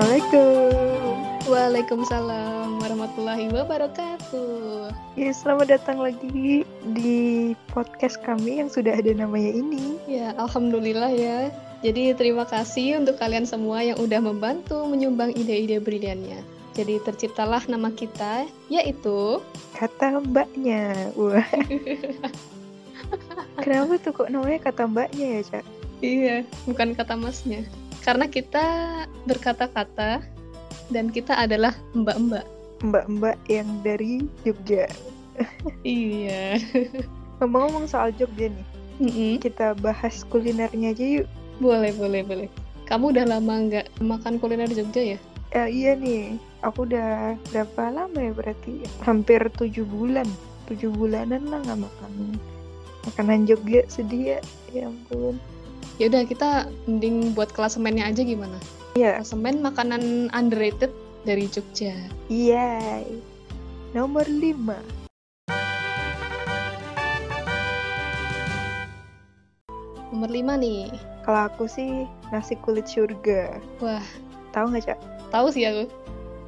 Assalamualaikum. Waalaikumsalam warahmatullahi wabarakatuh. Ya, selamat datang lagi di podcast kami yang sudah ada namanya ini. Ya, alhamdulillah ya. Jadi terima kasih untuk kalian semua yang udah membantu menyumbang ide-ide briliannya. Jadi terciptalah nama kita yaitu Kata mbaknya. Wah. Kenapa tuh kok namanya kata mbaknya ya, Cak? Iya, bukan kata masnya. Karena kita berkata-kata dan kita adalah mbak-mbak. Mbak-mbak yang dari Jogja. Iya. Ngomong-ngomong soal Jogja nih, Mm-mm. kita bahas kulinernya aja yuk. Boleh, boleh, boleh. Kamu udah lama nggak makan kuliner Jogja ya? Eh, iya nih, aku udah berapa lama ya berarti? Hampir tujuh bulan. Tujuh bulanan lah nggak makan makanan Jogja sedih ya. Ya ampun. Ya udah kita mending buat klasemennya aja gimana? Iya. Klasemen makanan underrated dari Jogja. Iya. Nomor 5. Nomor 5 nih. Kalau aku sih nasi kulit surga. Wah, Tahu nggak, Cak? tahu sih aku.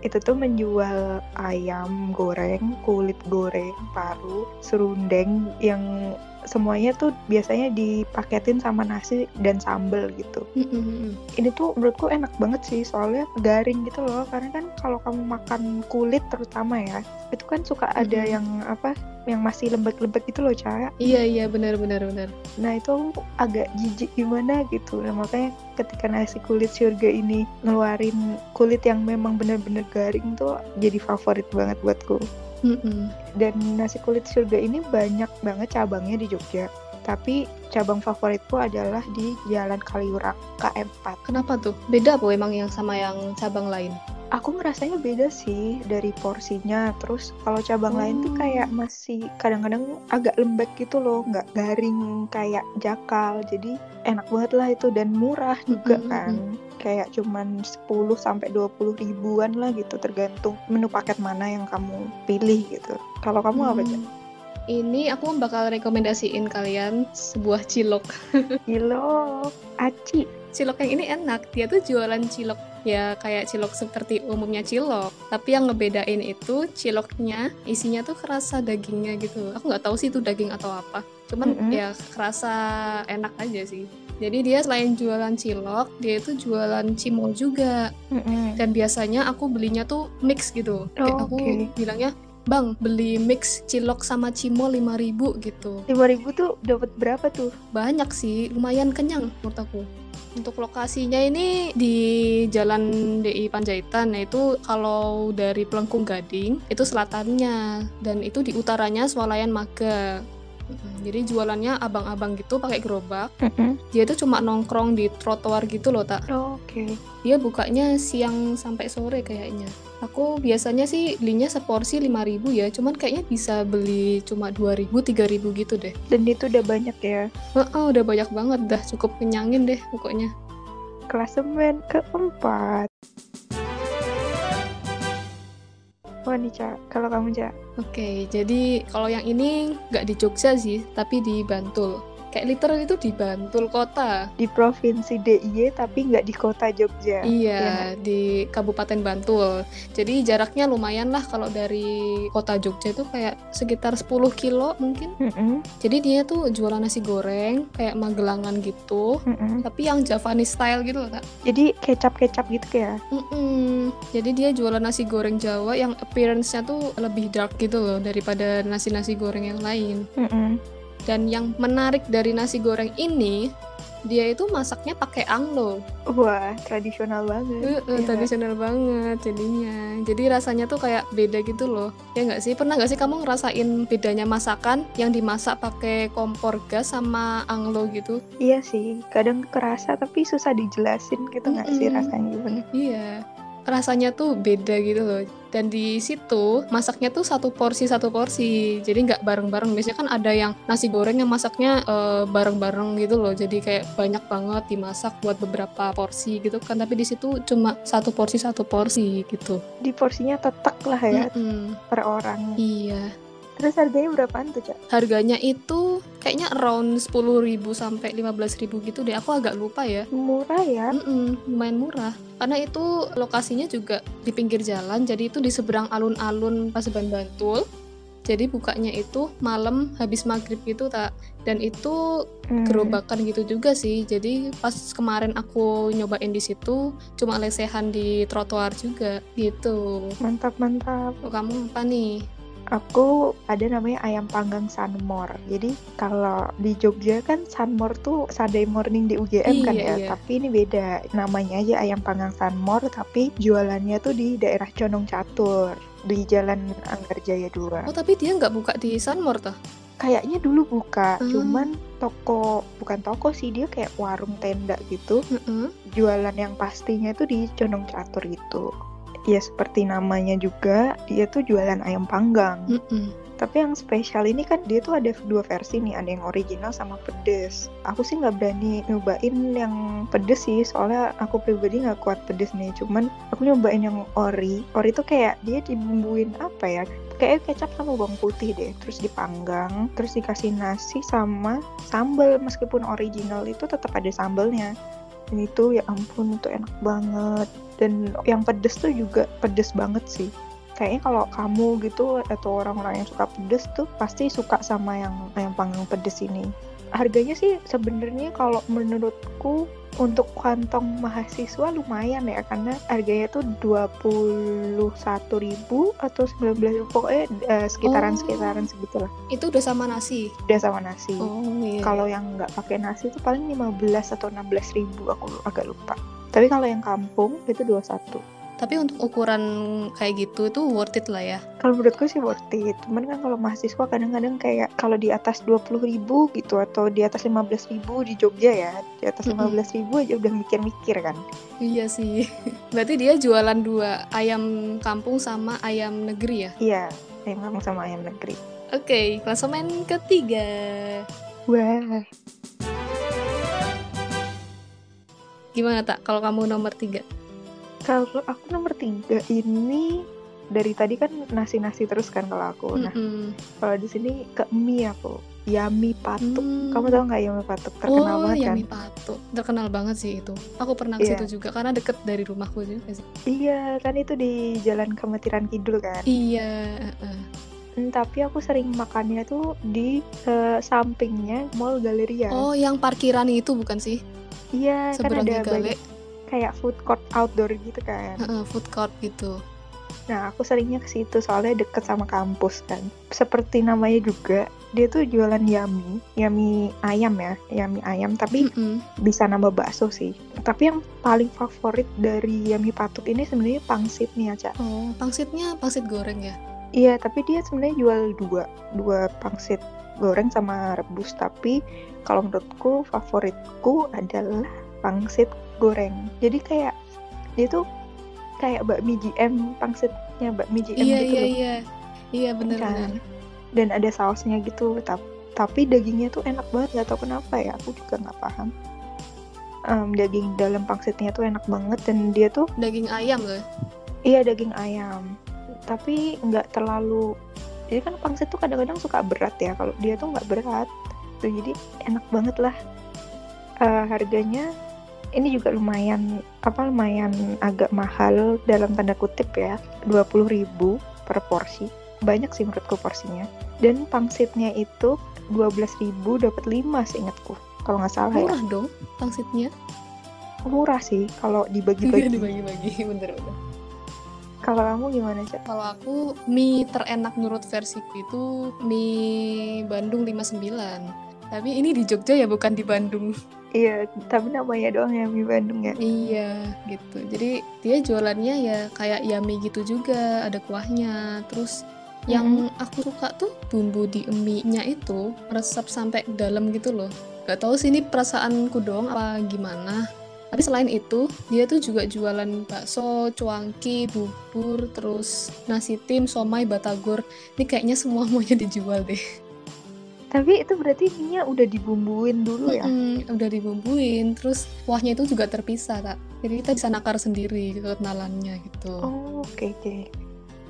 Itu tuh menjual ayam goreng, kulit goreng, paru, serundeng yang semuanya tuh biasanya dipaketin sama nasi dan sambel gitu. Mm-mm. Ini tuh menurutku enak banget sih soalnya garing gitu loh. Karena kan kalau kamu makan kulit terutama ya, itu kan suka ada Mm-mm. yang apa? Yang masih lembek-lembek gitu loh, Cak. Iya iya benar benar benar. Nah itu agak jijik gimana gitu. Nah makanya ketika nasi kulit surga ini ngeluarin kulit yang memang bener-bener garing tuh jadi favorit banget buatku. Mm-mm. Dan nasi kulit surga ini banyak banget cabangnya di Jogja. Tapi cabang favoritku adalah di Jalan Kaliurang KM4. Kenapa tuh? Beda apa emang yang sama yang cabang lain? Aku ngerasanya beda sih dari porsinya. Terus kalau cabang lain tuh Oh. kayak masih kadang-kadang agak lembek gitu loh, nggak garing kayak jakal. Jadi enak banget lah itu dan murah juga Mm-mm, kan. Kayak cuman 10 sampai 20 ribuan lah gitu tergantung menu paket mana yang kamu pilih gitu. Kalau kamu apa aja? Hmm. Ini aku bakal rekomendasiin kalian sebuah cilok. Kilo aci. Cilok yang ini enak. Dia tuh jualan cilok ya kayak cilok seperti umumnya cilok. Tapi yang ngebedain itu ciloknya isinya tuh kerasa dagingnya gitu. Aku nggak tahu sih itu daging atau apa. Cuman Mm-mm. ya kerasa enak aja sih. Jadi dia selain jualan cilok, dia itu jualan cimol juga. Mm-mm. Dan biasanya aku belinya tuh mix gitu. Kayak Oh, aku oke. bilangnya, "Bang, beli mix cilok sama cimol 5000 gitu." 5000 tuh dapat berapa tuh? Banyak sih, lumayan kenyang menurut aku. Untuk lokasinya ini di Jalan DI Panjaitan, nah itu kalau dari Pelengkung Gading itu selatannya dan itu di utaranya Swalayan Maga. Mm, Jadi jualannya abang-abang gitu pakai gerobak. Mm-mm. Dia tuh cuma nongkrong di trotoar gitu loh, tak. Oh, Oke. Dia bukanya siang sampai sore kayaknya. Aku biasanya sih belinya seporsi 5000 ya, cuman kayaknya bisa beli cuma 2000 3000 gitu deh. Dan itu udah banyak ya. Heeh, udah banyak banget dah, cukup kenyangin deh pokoknya. Klasemen keempat. Wah nih Cak, kalau kamu Cak. Oke, jadi kalau yang ini nggak di Jogja sih, tapi di Bantul. Kayak literal itu di Bantul kota. di provinsi DIY tapi nggak di kota Jogja. Iya, di Kabupaten Bantul. Jadi jaraknya lumayan lah kalau dari kota Jogja itu kayak sekitar 10 kilo mungkin. Mm-mm, Jadi dia tuh jualan nasi goreng kayak magelangan gitu, mm-mm. tapi yang Javanese style gitu loh, Kak. Jadi kecap-kecap gitu ya. Mm-mm. Jadi dia jualan nasi goreng Jawa yang appearance-nya tuh lebih dark gitu loh daripada nasi-nasi goreng yang lain. Mm-mm. Dan yang menarik dari nasi goreng ini, dia itu masaknya pakai anglo. Wah, tradisional banget. Iya. eh, tradisional banget jadinya. Jadi rasanya tuh kayak beda gitu loh. Ya nggak sih? Pernah nggak sih kamu ngerasain bedanya masakan yang dimasak pakai kompor gas sama anglo gitu? Iya sih, kadang kerasa tapi susah dijelasin gitu nggak sih Mm-mm. rasanya gimana. Iya, rasanya tuh beda gitu loh. Dan di situ masaknya tuh satu porsi satu porsi, jadi nggak bareng-bareng. Biasanya kan ada yang nasi goreng yang masaknya eh, bareng-bareng gitu loh. Jadi kayak banyak banget dimasak buat beberapa porsi gitu kan. Tapi di situ cuma satu porsi satu porsi gitu. Di porsinya tetek lah ya Mm-mm. per orang. Iya. Terus harganya berapaan tuh, Cak? Harganya itu kayaknya around 10.000 sampai 15.000 gitu deh. Aku agak lupa ya. Murah ya? Mm-mm, lumayan murah. Karena itu lokasinya juga di pinggir jalan, jadi itu di seberang alun-alun Paseban Bantul. Jadi bukanya itu malam habis maghrib gitu tak. Dan itu Hmm. gerobakan gitu juga sih. Jadi pas kemarin aku nyobain di situ cuma lesehan di trotoar juga gitu. Mantap, mantap. Kamu apa nih? Aku ada namanya ayam panggang Sunmor. Jadi kalau di Jogja kan Sunmor tuh Sunday morning di UGM kan Iya, ya. iya. Tapi ini beda. Namanya aja ayam panggang Sunmor tapi jualannya tuh di daerah Condong Catur di Jalan Anggar Jaya 2. Oh tapi dia nggak buka di Sunmor toh? Kayaknya dulu buka, Hmm. cuman toko bukan toko sih dia kayak warung tenda gitu. Mm-mm. Jualan yang pastinya itu di Condong Catur itu. Ya seperti namanya juga, dia tuh jualan ayam panggang. Mm-mm. Tapi yang spesial ini kan dia tuh ada dua versi nih, ada yang original sama pedes. Aku sih nggak berani nyobain yang pedes sih, soalnya aku pribadi nggak kuat pedes nih. Cuman aku nyobain yang ori. Ori tuh kayak dia dibumbuin apa ya? Kayak kecap sama bawang putih deh, terus dipanggang, terus dikasih nasi sama sambal. Meskipun original itu tetap ada sambalnya. Dan itu ya ampun itu enak banget. Dan yang pedes tuh juga pedes banget sih kayaknya kalau kamu gitu atau orang-orang yang suka pedes tuh pasti suka sama yang ayam panggang pedes ini. Harganya sih sebenarnya kalau menurutku untuk kantong mahasiswa lumayan ya karena harganya tuh 21.000 atau 19.000 pokoknya eh, sekitaran-sekitaran segitulah. Itu udah sama nasi. Udah sama nasi. Oh iya. Kalau yang nggak pakai nasi itu paling 15 atau 16 ribu aku agak lupa. Tapi kalau yang kampung itu 21. Tapi untuk ukuran kayak gitu itu worth it lah ya. Kalau menurutku sih worth it. Cuman kan kalau mahasiswa kadang-kadang kayak kalau di atas 20 ribu gitu atau di atas 15 ribu di Jogja ya, di atas Mm-mm. 15 ribu aja udah mikir-mikir kan. Iya sih. Berarti dia jualan dua ayam kampung sama ayam negeri ya. Iya, ayam kampung sama ayam negeri. Oke, klasemen ketiga. Wah, Gimana tak? Kalau kamu nomor tiga? kalau aku nomor tiga ini dari tadi kan nasi-nasi terus kan kalau aku. Nah, Mm-mm. kalau di sini ke mie aku. Yami patuk. Hmm. Kamu tahu nggak Yami patuk? Terkenal oh, banget kan? Yami Patuk. Terkenal banget sih itu. Aku pernah ke Iya. situ juga karena deket dari rumahku juga sih. Iya, kan itu di Jalan Kemetiran Kidul kan. Iya. heeh. Hmm, tapi aku sering makannya tuh di eh, sampingnya Mall Galeria. Oh, yang parkiran itu bukan sih? Iya, kan ada Gale. banyak kayak food court outdoor gitu kan. Heeh, food court gitu. Nah, aku seringnya ke situ soalnya deket sama kampus kan. Seperti namanya juga, dia tuh jualan yami, yami ayam ya, yami ayam, tapi Mm-mm. bisa nambah bakso sih. Tapi yang paling favorit dari yami patuk ini sebenarnya pangsitnya, Cak. Oh, pangsitnya pangsit goreng ya? Iya, tapi dia sebenarnya jual dua, dua pangsit goreng sama rebus. Tapi kalau menurutku favoritku adalah pangsit goreng. Jadi kayak dia tuh kayak bakmi GM pangsitnya bakmi GM iya, gitu iya, loh. iya. Iya, Kan. bener-bener. Dan ada sausnya gitu. Tapi, tapi dagingnya tuh enak banget. Gak tau kenapa ya. Aku juga nggak paham. Em, daging dalam pangsitnya tuh enak banget dan dia tuh Daging ayam loh. Iya daging ayam, tapi nggak terlalu. Jadi kan pangsit tuh kadang-kadang suka berat ya. Kalau dia tuh nggak berat, tuh jadi enak banget lah. Eh, harganya ini juga lumayan apa lumayan agak mahal dalam tanda kutip ya, 20.000 per porsi. Banyak sih menurutku porsinya. Dan pangsitnya itu 12.000 dapat 5 seingatku. Kalau nggak salah ya. Murah dong pangsitnya. Murah sih kalau dibagi-bagi. dibagi-bagi, bener-bener. Kalau kamu gimana, Cak? Kalau aku mie terenak menurut versiku itu mie Bandung 59. Tapi ini di Jogja ya bukan di Bandung. Iya, tapi namanya doang ya mie Bandung ya. Iya, gitu. Jadi dia jualannya ya kayak yummy gitu juga, ada kuahnya. Terus yang aku suka tuh bumbu di mie-nya itu meresap sampai dalam gitu loh. Gak tahu sih ini perasaanku doang apa gimana. Tapi selain itu, dia tuh juga jualan bakso, cuangki, bubur, terus nasi tim, somai, batagor. Ini kayaknya semua maunya dijual deh. Tapi itu berarti mie-nya udah dibumbuin dulu ya? Mm-mm, udah dibumbuin, terus kuahnya itu juga terpisah, tak. Jadi kita bisa nakar sendiri kekenalannya gitu. Oh, oke oke.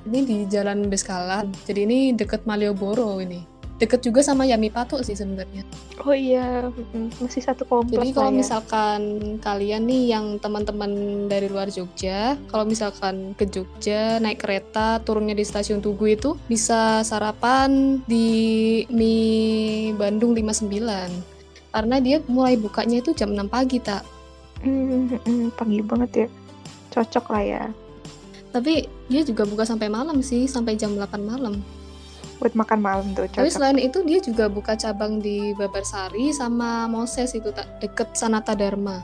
Ini di Jalan Beskalan. Jadi ini deket Malioboro ini. Deket juga sama Yami Patok sih sebenarnya. Oh iya, mm, masih satu kompleks Jadi kalau ya. misalkan kalian nih yang teman-teman dari luar Jogja, kalau misalkan ke Jogja naik kereta turunnya di stasiun Tugu itu bisa sarapan di mie Bandung 59. Karena dia mulai bukanya itu jam 6 pagi, tak. Mm, mm, pagi banget ya. Cocok lah ya. Tapi dia juga buka sampai malam sih, sampai jam 8 malam. Buat makan malam tuh Tapi cocok. selain itu dia juga buka cabang di Babarsari sama Moses itu tak deket Sanata Dharma.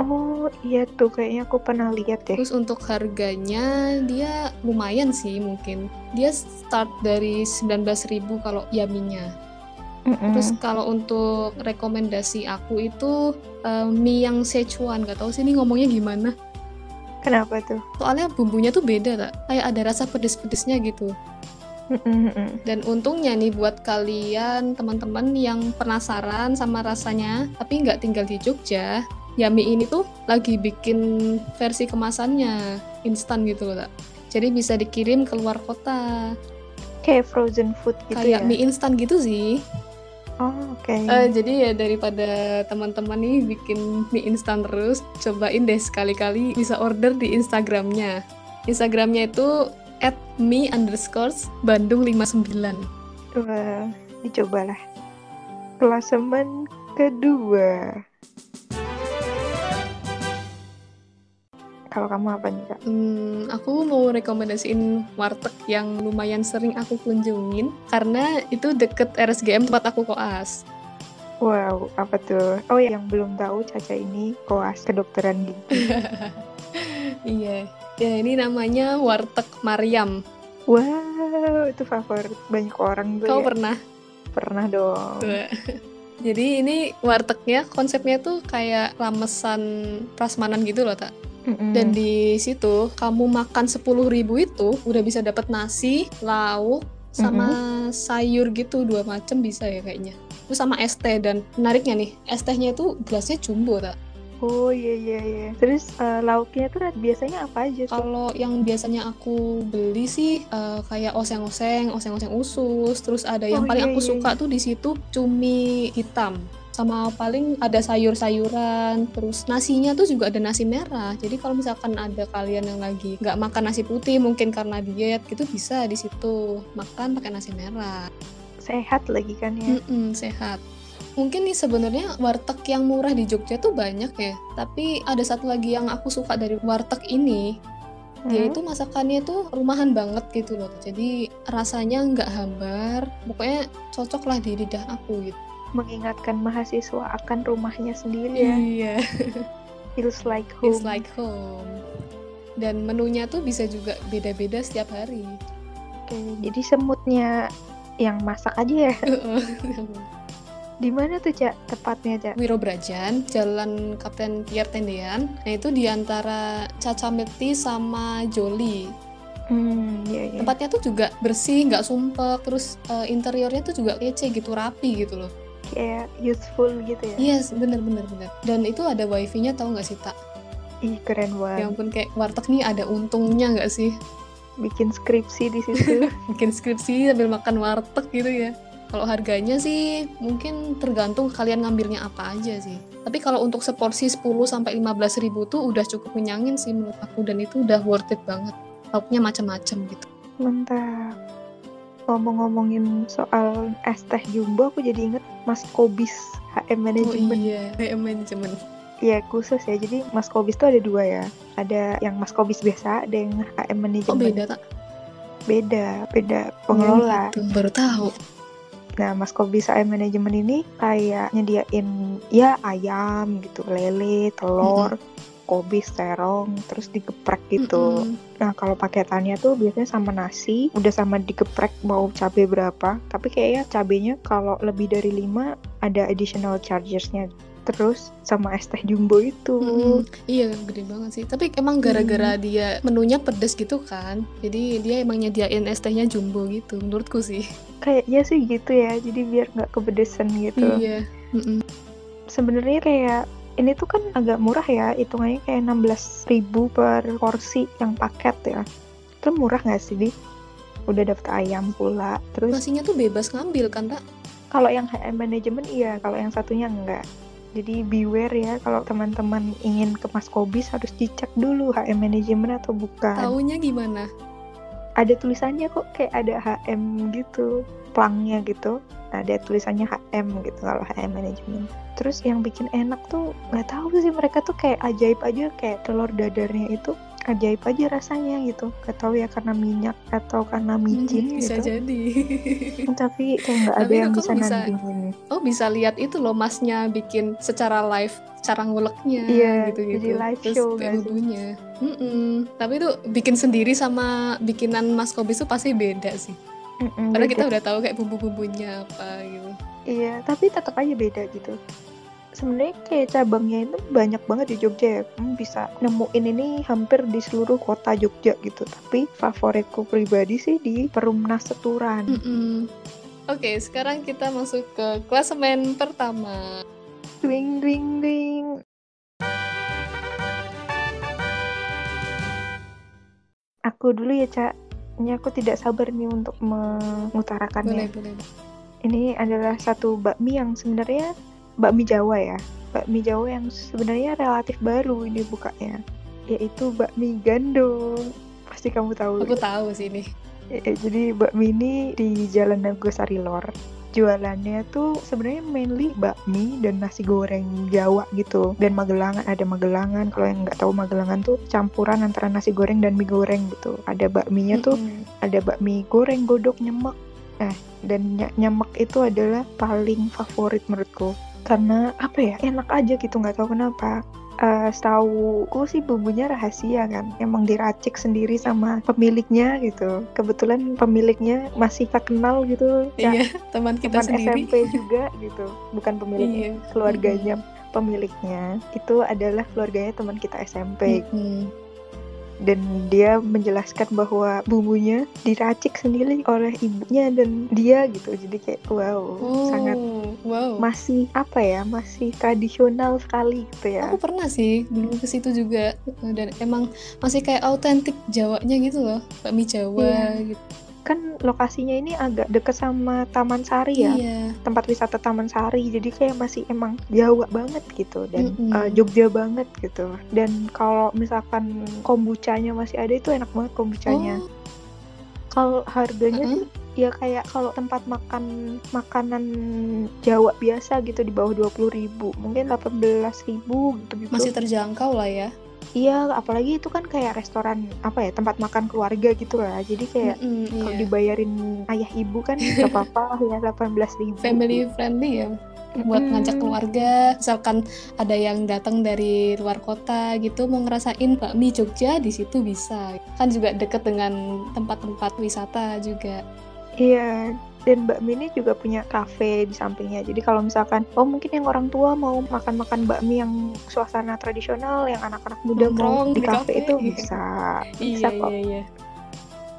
Oh iya tuh kayaknya aku pernah lihat ya. Terus untuk harganya dia lumayan sih mungkin. Dia start dari 19.000 kalau yaminya. Mm-mm. Terus kalau untuk rekomendasi aku itu eh, mie yang Szechuan, gak tahu sih ini ngomongnya gimana. Kenapa tuh? Soalnya bumbunya tuh beda tak? Kayak ada rasa pedes-pedesnya gitu. Dan untungnya nih buat kalian teman-teman yang penasaran sama rasanya tapi nggak tinggal di Jogja, Yami ini tuh lagi bikin versi kemasannya instan gitu loh, tak? Jadi bisa dikirim ke luar kota. Kayak frozen food gitu Kayak ya. mie instan gitu sih. Oh oke. Eh, jadi ya daripada teman-teman nih bikin mie instan terus, cobain deh sekali-kali bisa order di Instagramnya. Instagramnya itu at me underscores Bandung 59. Wah, dicobalah. Klasemen kedua. Kalau kamu apa nih kak? Hmm, aku mau rekomendasiin warteg yang lumayan sering aku kunjungin karena itu deket RSGM tempat aku koas. Wow, apa tuh? Oh yang belum tahu Caca ini koas kedokteran gigi. Iya, ya ini namanya warteg Mariam. wow, itu favorit banyak orang tuh Kau ya. pernah? Pernah dong. Jadi ini wartegnya konsepnya tuh kayak ramesan prasmanan gitu loh, tak? Mm-mm. Dan di situ kamu makan 10.000 itu udah bisa dapat nasi, lauk, sama sayur gitu dua macam bisa ya kayaknya. Terus sama es teh dan menariknya nih, es tehnya itu gelasnya jumbo tak? Oh iya iya iya. Terus eh, lauknya tuh biasanya apa aja? Kalau yang biasanya aku beli sih eh, kayak oseng-oseng, oseng-oseng usus, terus ada yang Oh, paling iya, aku iya, suka tuh di situ cumi hitam. Sama paling ada sayur-sayuran, terus nasinya tuh juga ada nasi merah. Jadi kalau misalkan ada kalian yang lagi nggak makan nasi putih, mungkin karena diet gitu bisa di situ makan pakai nasi merah. Sehat lagi kan ya. Mm-mm, sehat. Mungkin nih sebenarnya warteg yang murah di Jogja tuh banyak ya. Tapi ada satu lagi yang aku suka dari warteg ini. Dia Hmm? itu masakannya tuh rumahan banget gitu loh. Jadi rasanya nggak hambar. Pokoknya cocok lah di lidah aku gitu. mengingatkan mahasiswa akan rumahnya sendiri ya. Iya. Feels like home. It's like home. Dan menunya tuh bisa juga beda-beda setiap hari. Oke, jadi semutnya yang masak aja ya. Di mana tuh cak tepatnya cak? Wiro Brajan, Jalan Kapten Pierre Tendean. Nah itu di antara Caca Mekti sama Joli. Hmm, iya iya. Tempatnya tuh juga bersih, nggak sumpek, terus eh, interiornya tuh juga kece gitu, rapi gitu loh. Kayak youthful gitu ya. Yes, bener bener bener. Dan itu ada wifi-nya tahu nggak sih tak? Ih keren Ya banget. ampun kayak warteg nih ada untungnya nggak sih? Bikin skripsi di situ. Bikin skripsi sambil makan warteg gitu ya. Kalau harganya sih mungkin tergantung kalian ngambilnya apa aja sih. Tapi kalau untuk seporsi 10 sampai 15 ribu tuh udah cukup kenyangin sih menurut aku dan itu udah worth it banget. Lauknya macam-macam gitu. Mantap. Ngomong-ngomongin soal es teh jumbo, aku jadi inget Mas Kobis HM Management. iya, kayak manajemen. Iya khusus ya. Jadi Mas Kobis tuh ada dua ya. Ada yang Mas Kobis biasa, ada yang HM Management. beda tak? Beda, beda pengelola. Oh, gitu. Baru tahu. Nah, Mas Kobis HM Management ini kayak nyediain ya ayam gitu, lele, telur, kobis, terong, terus digeprek gitu. Mm-mm. Nah, kalau paketannya tuh biasanya sama nasi, udah sama digeprek mau cabai berapa. Tapi kayaknya cabenya kalau lebih dari 5 ada additional chargesnya. Terus sama es teh jumbo itu. Mm-mm. Iya gede banget sih. Tapi emang gara-gara dia menunya pedes gitu kan. Jadi dia emang nyediain es tehnya jumbo gitu menurutku sih. Kayaknya sih gitu ya. Jadi biar nggak kepedesan gitu. Iya. Mm-mm. Sebenarnya kayak ini tuh kan agak murah ya, hitungannya kayak 16.000 per porsi yang paket ya. Terus murah nggak sih di? Udah dapet ayam pula. Terus nasinya tuh bebas ngambil kan tak kalau yang HM manajemen iya, kalau yang satunya enggak. Jadi beware ya kalau teman-teman ingin ke Mas Kobis harus dicek dulu HM manajemen atau bukan. taunya gimana Ada tulisannya kok kayak ada HM gitu, plangnya gitu. Ada tulisannya HM gitu kalau HM manajemen. Terus yang bikin enak tuh nggak tahu sih mereka tuh kayak ajaib aja kayak telur dadarnya itu ajaib aja rasanya gitu. Gak tahu ya karena minyak atau karena micin Hmm, bisa gitu. jadi Tapi kayak nggak ada yang bisa bisa- nandingin. oh bisa lihat itu loh masnya bikin secara live cara nguleknya Iya, gitu gitu jadi live terus show sih? bumbunya Mm-mm. tapi itu bikin sendiri sama bikinan Mas Kobis tuh pasti beda sih Mm-mm, karena beda. kita udah tahu kayak bumbu-bumbunya apa gitu Iya, tapi tetap aja beda gitu. Sebenarnya kayak cabangnya itu banyak banget di Jogja ya. Kamu bisa nemuin ini hampir di seluruh kota Jogja gitu. Tapi favoritku pribadi sih di Perumnas Seturan. Mm-mm. Oke, sekarang kita masuk ke klasemen pertama. Dwing dwing dwing. Aku dulu ya, Cak. Ini aku tidak sabar nih untuk mengutarakannya. Boleh, boleh. Ini adalah satu bakmi yang sebenarnya bakmi Jawa ya. Bakmi Jawa yang sebenarnya relatif baru ini bukanya. Yaitu bakmi gandong. Pasti kamu tahu. Aku tahu sih ini. Eh, jadi bakmi ini di Jalan Nagosari Lor. Jualannya tuh sebenarnya mainly bakmi dan nasi goreng Jawa gitu. Dan Magelangan ada Magelangan. Kalau yang nggak tahu Magelangan tuh campuran antara nasi goreng dan mie goreng gitu. Ada bakminya tuh Mm-mm. ada bakmi goreng godok nyemek nah dan ny- nyemek itu adalah paling favorit menurutku karena apa ya enak aja gitu nggak tahu kenapa Eh setahuku sih bumbunya rahasia kan emang diracik sendiri sama pemiliknya gitu kebetulan pemiliknya masih tak kenal gitu ya Iya, teman kita teman sendiri. SMP juga gitu bukan pemiliknya Iya. keluarganya pemiliknya itu adalah keluarganya teman kita SMP Mm-mm. Dan dia menjelaskan bahwa bumbunya diracik sendiri oleh ibunya dan dia gitu jadi kayak wow Oh, sangat wow. masih apa ya masih tradisional sekali gitu ya Aku pernah sih dulu ke situ juga dan emang masih kayak autentik Jawanya gitu loh, bakmi Jawa gitu. Kan lokasinya ini agak deket sama Taman Sari ya Iya. tempat wisata Taman Sari jadi kayak masih emang Jawa banget gitu dan Mm-mm. eh, Jogja banget gitu dan kalau misalkan kombuchanya masih ada itu enak banget kombuchanya Oh, kalau harganya Mm-mm. sih ya kayak kalau tempat makan makanan Jawa biasa gitu di bawah 20.000 mungkin 18.000 gitu gitu masih terjangkau lah ya. Iya apalagi itu kan kayak restoran apa ya tempat makan keluarga gitu lah. Jadi kayak Mm-mm, kalau iya. dibayarin ayah ibu kan gak apa-apa ya 18.000 Family friendly ya buat ngajak keluarga. Misalkan ada yang datang dari luar kota gitu mau ngerasain bakmi Jogja di situ bisa. Kan juga deket dengan tempat-tempat wisata juga. Iya, dan bakmi ini juga punya kafe di sampingnya. Jadi kalau misalkan, oh mungkin yang orang tua mau makan-makan bakmi yang suasana tradisional, yang anak-anak muda mau Nongkrong di di kafe itu bisa. Bisa iya kok. iya iya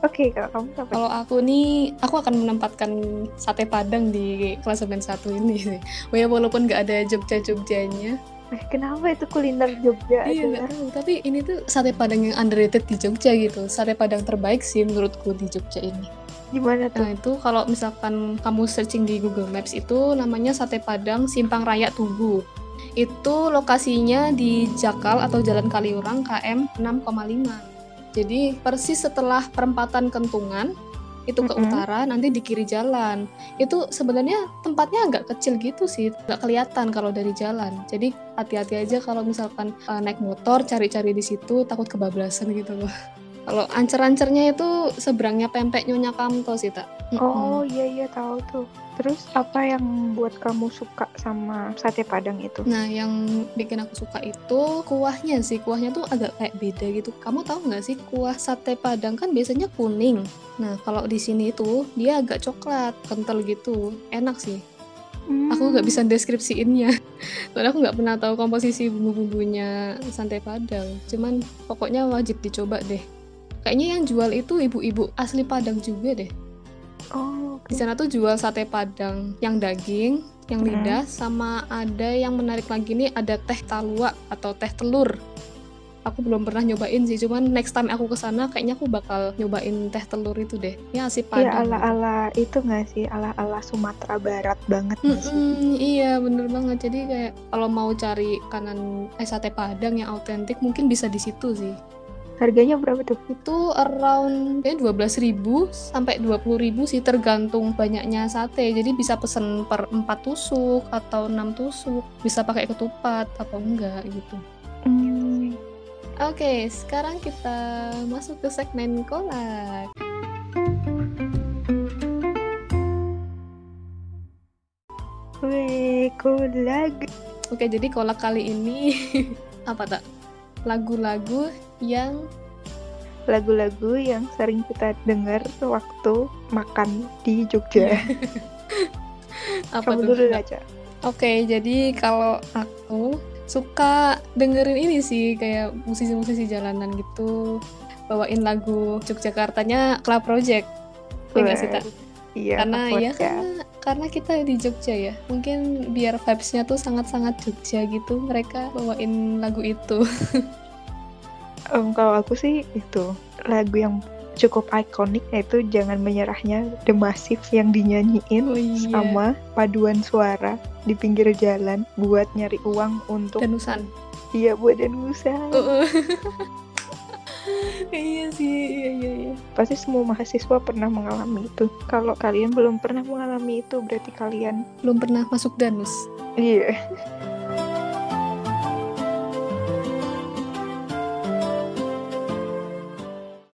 Oke, kalau kamu apa? kalau aku nih aku akan menempatkan sate padang di klasemen satu ini sih ya walaupun nggak ada Jogja Jogjanya Eh, kenapa itu kuliner Jogja iya tahu tapi ini tuh sate padang yang underrated di Jogja gitu sate padang terbaik sih menurutku di Jogja ini gimana tuh? Nah itu kalau misalkan kamu searching di Google Maps itu namanya Sate Padang Simpang Raya Tugu. Itu lokasinya di Jakal atau Jalan Kaliurang KM 6,5. Jadi persis setelah perempatan Kentungan itu ke Mm-mm. utara nanti di kiri jalan. Itu sebenarnya tempatnya agak kecil gitu sih, nggak kelihatan kalau dari jalan. Jadi hati-hati aja kalau misalkan eh, naik motor cari-cari di situ takut kebablasan gitu loh. Kalau ancer-ancernya itu seberangnya pempek Nyonya Kamto sih, tak? Oh iya iya tahu tuh. Terus apa yang buat kamu suka sama sate padang itu? Nah, yang bikin aku suka itu kuahnya sih. Kuahnya tuh agak kayak beda gitu. Kamu tahu nggak sih kuah sate Padang kan biasanya kuning. Nah, kalau di sini itu dia agak coklat, kental gitu. Enak sih. Aku nggak Hmm. bisa deskripsiinnya. Soalnya aku nggak pernah tahu komposisi bumbu-bumbunya sate Padang. Cuman pokoknya wajib dicoba deh. Kayaknya yang jual itu ibu-ibu asli Padang juga deh. Oh, oke. Di sana tuh jual sate padang yang daging, yang Hmm. lidah, sama ada yang menarik lagi nih ada teh talua atau teh telur. aku belum pernah nyobain sih cuman next time aku ke sana kayaknya aku bakal nyobain teh telur itu deh ya si Iya padang ala-ala itu nggak sih ala-ala Sumatera Barat banget sih? Mm-mm, iya bener banget jadi kayak kalau mau cari kanan eh sate padang yang autentik mungkin bisa di situ sih Harganya berapa tuh? itu around kayak 12.000 sampai 20.000 sih tergantung banyaknya sate jadi bisa pesen per 4 tusuk atau 6 tusuk bisa pakai ketupat atau enggak gitu Hmm, Oke, sekarang kita masuk ke segmen kolak. wih, kolag. Oke, jadi kolak kali ini apa tak? Lagu-lagu yang Lagu-lagu yang sering kita dengar waktu makan di Jogja. apa Kamu tuh? dulu aja. Oke, jadi kalau aku suka dengerin ini sih kayak musisi-musisi jalanan gitu bawain lagu Yogyakartanya Club Project. Ya nggak sih, Tak? Iya, karena ya karena karena kita di Jogja ya mungkin biar vibes-nya tuh sangat-sangat Jogja gitu mereka bawain lagu itu Em, kalau aku sih itu lagu yang cukup ikonik yaitu Jangan Menyerahnya The Massive yang dinyanyiin Oh iya. sama paduan suara di pinggir jalan buat nyari uang untuk Danusan iya buat danusan. Uh-uh. iya sih iya iya iya Pasti semua mahasiswa pernah mengalami itu. Kalau kalian belum pernah mengalami itu berarti kalian belum pernah masuk danus iya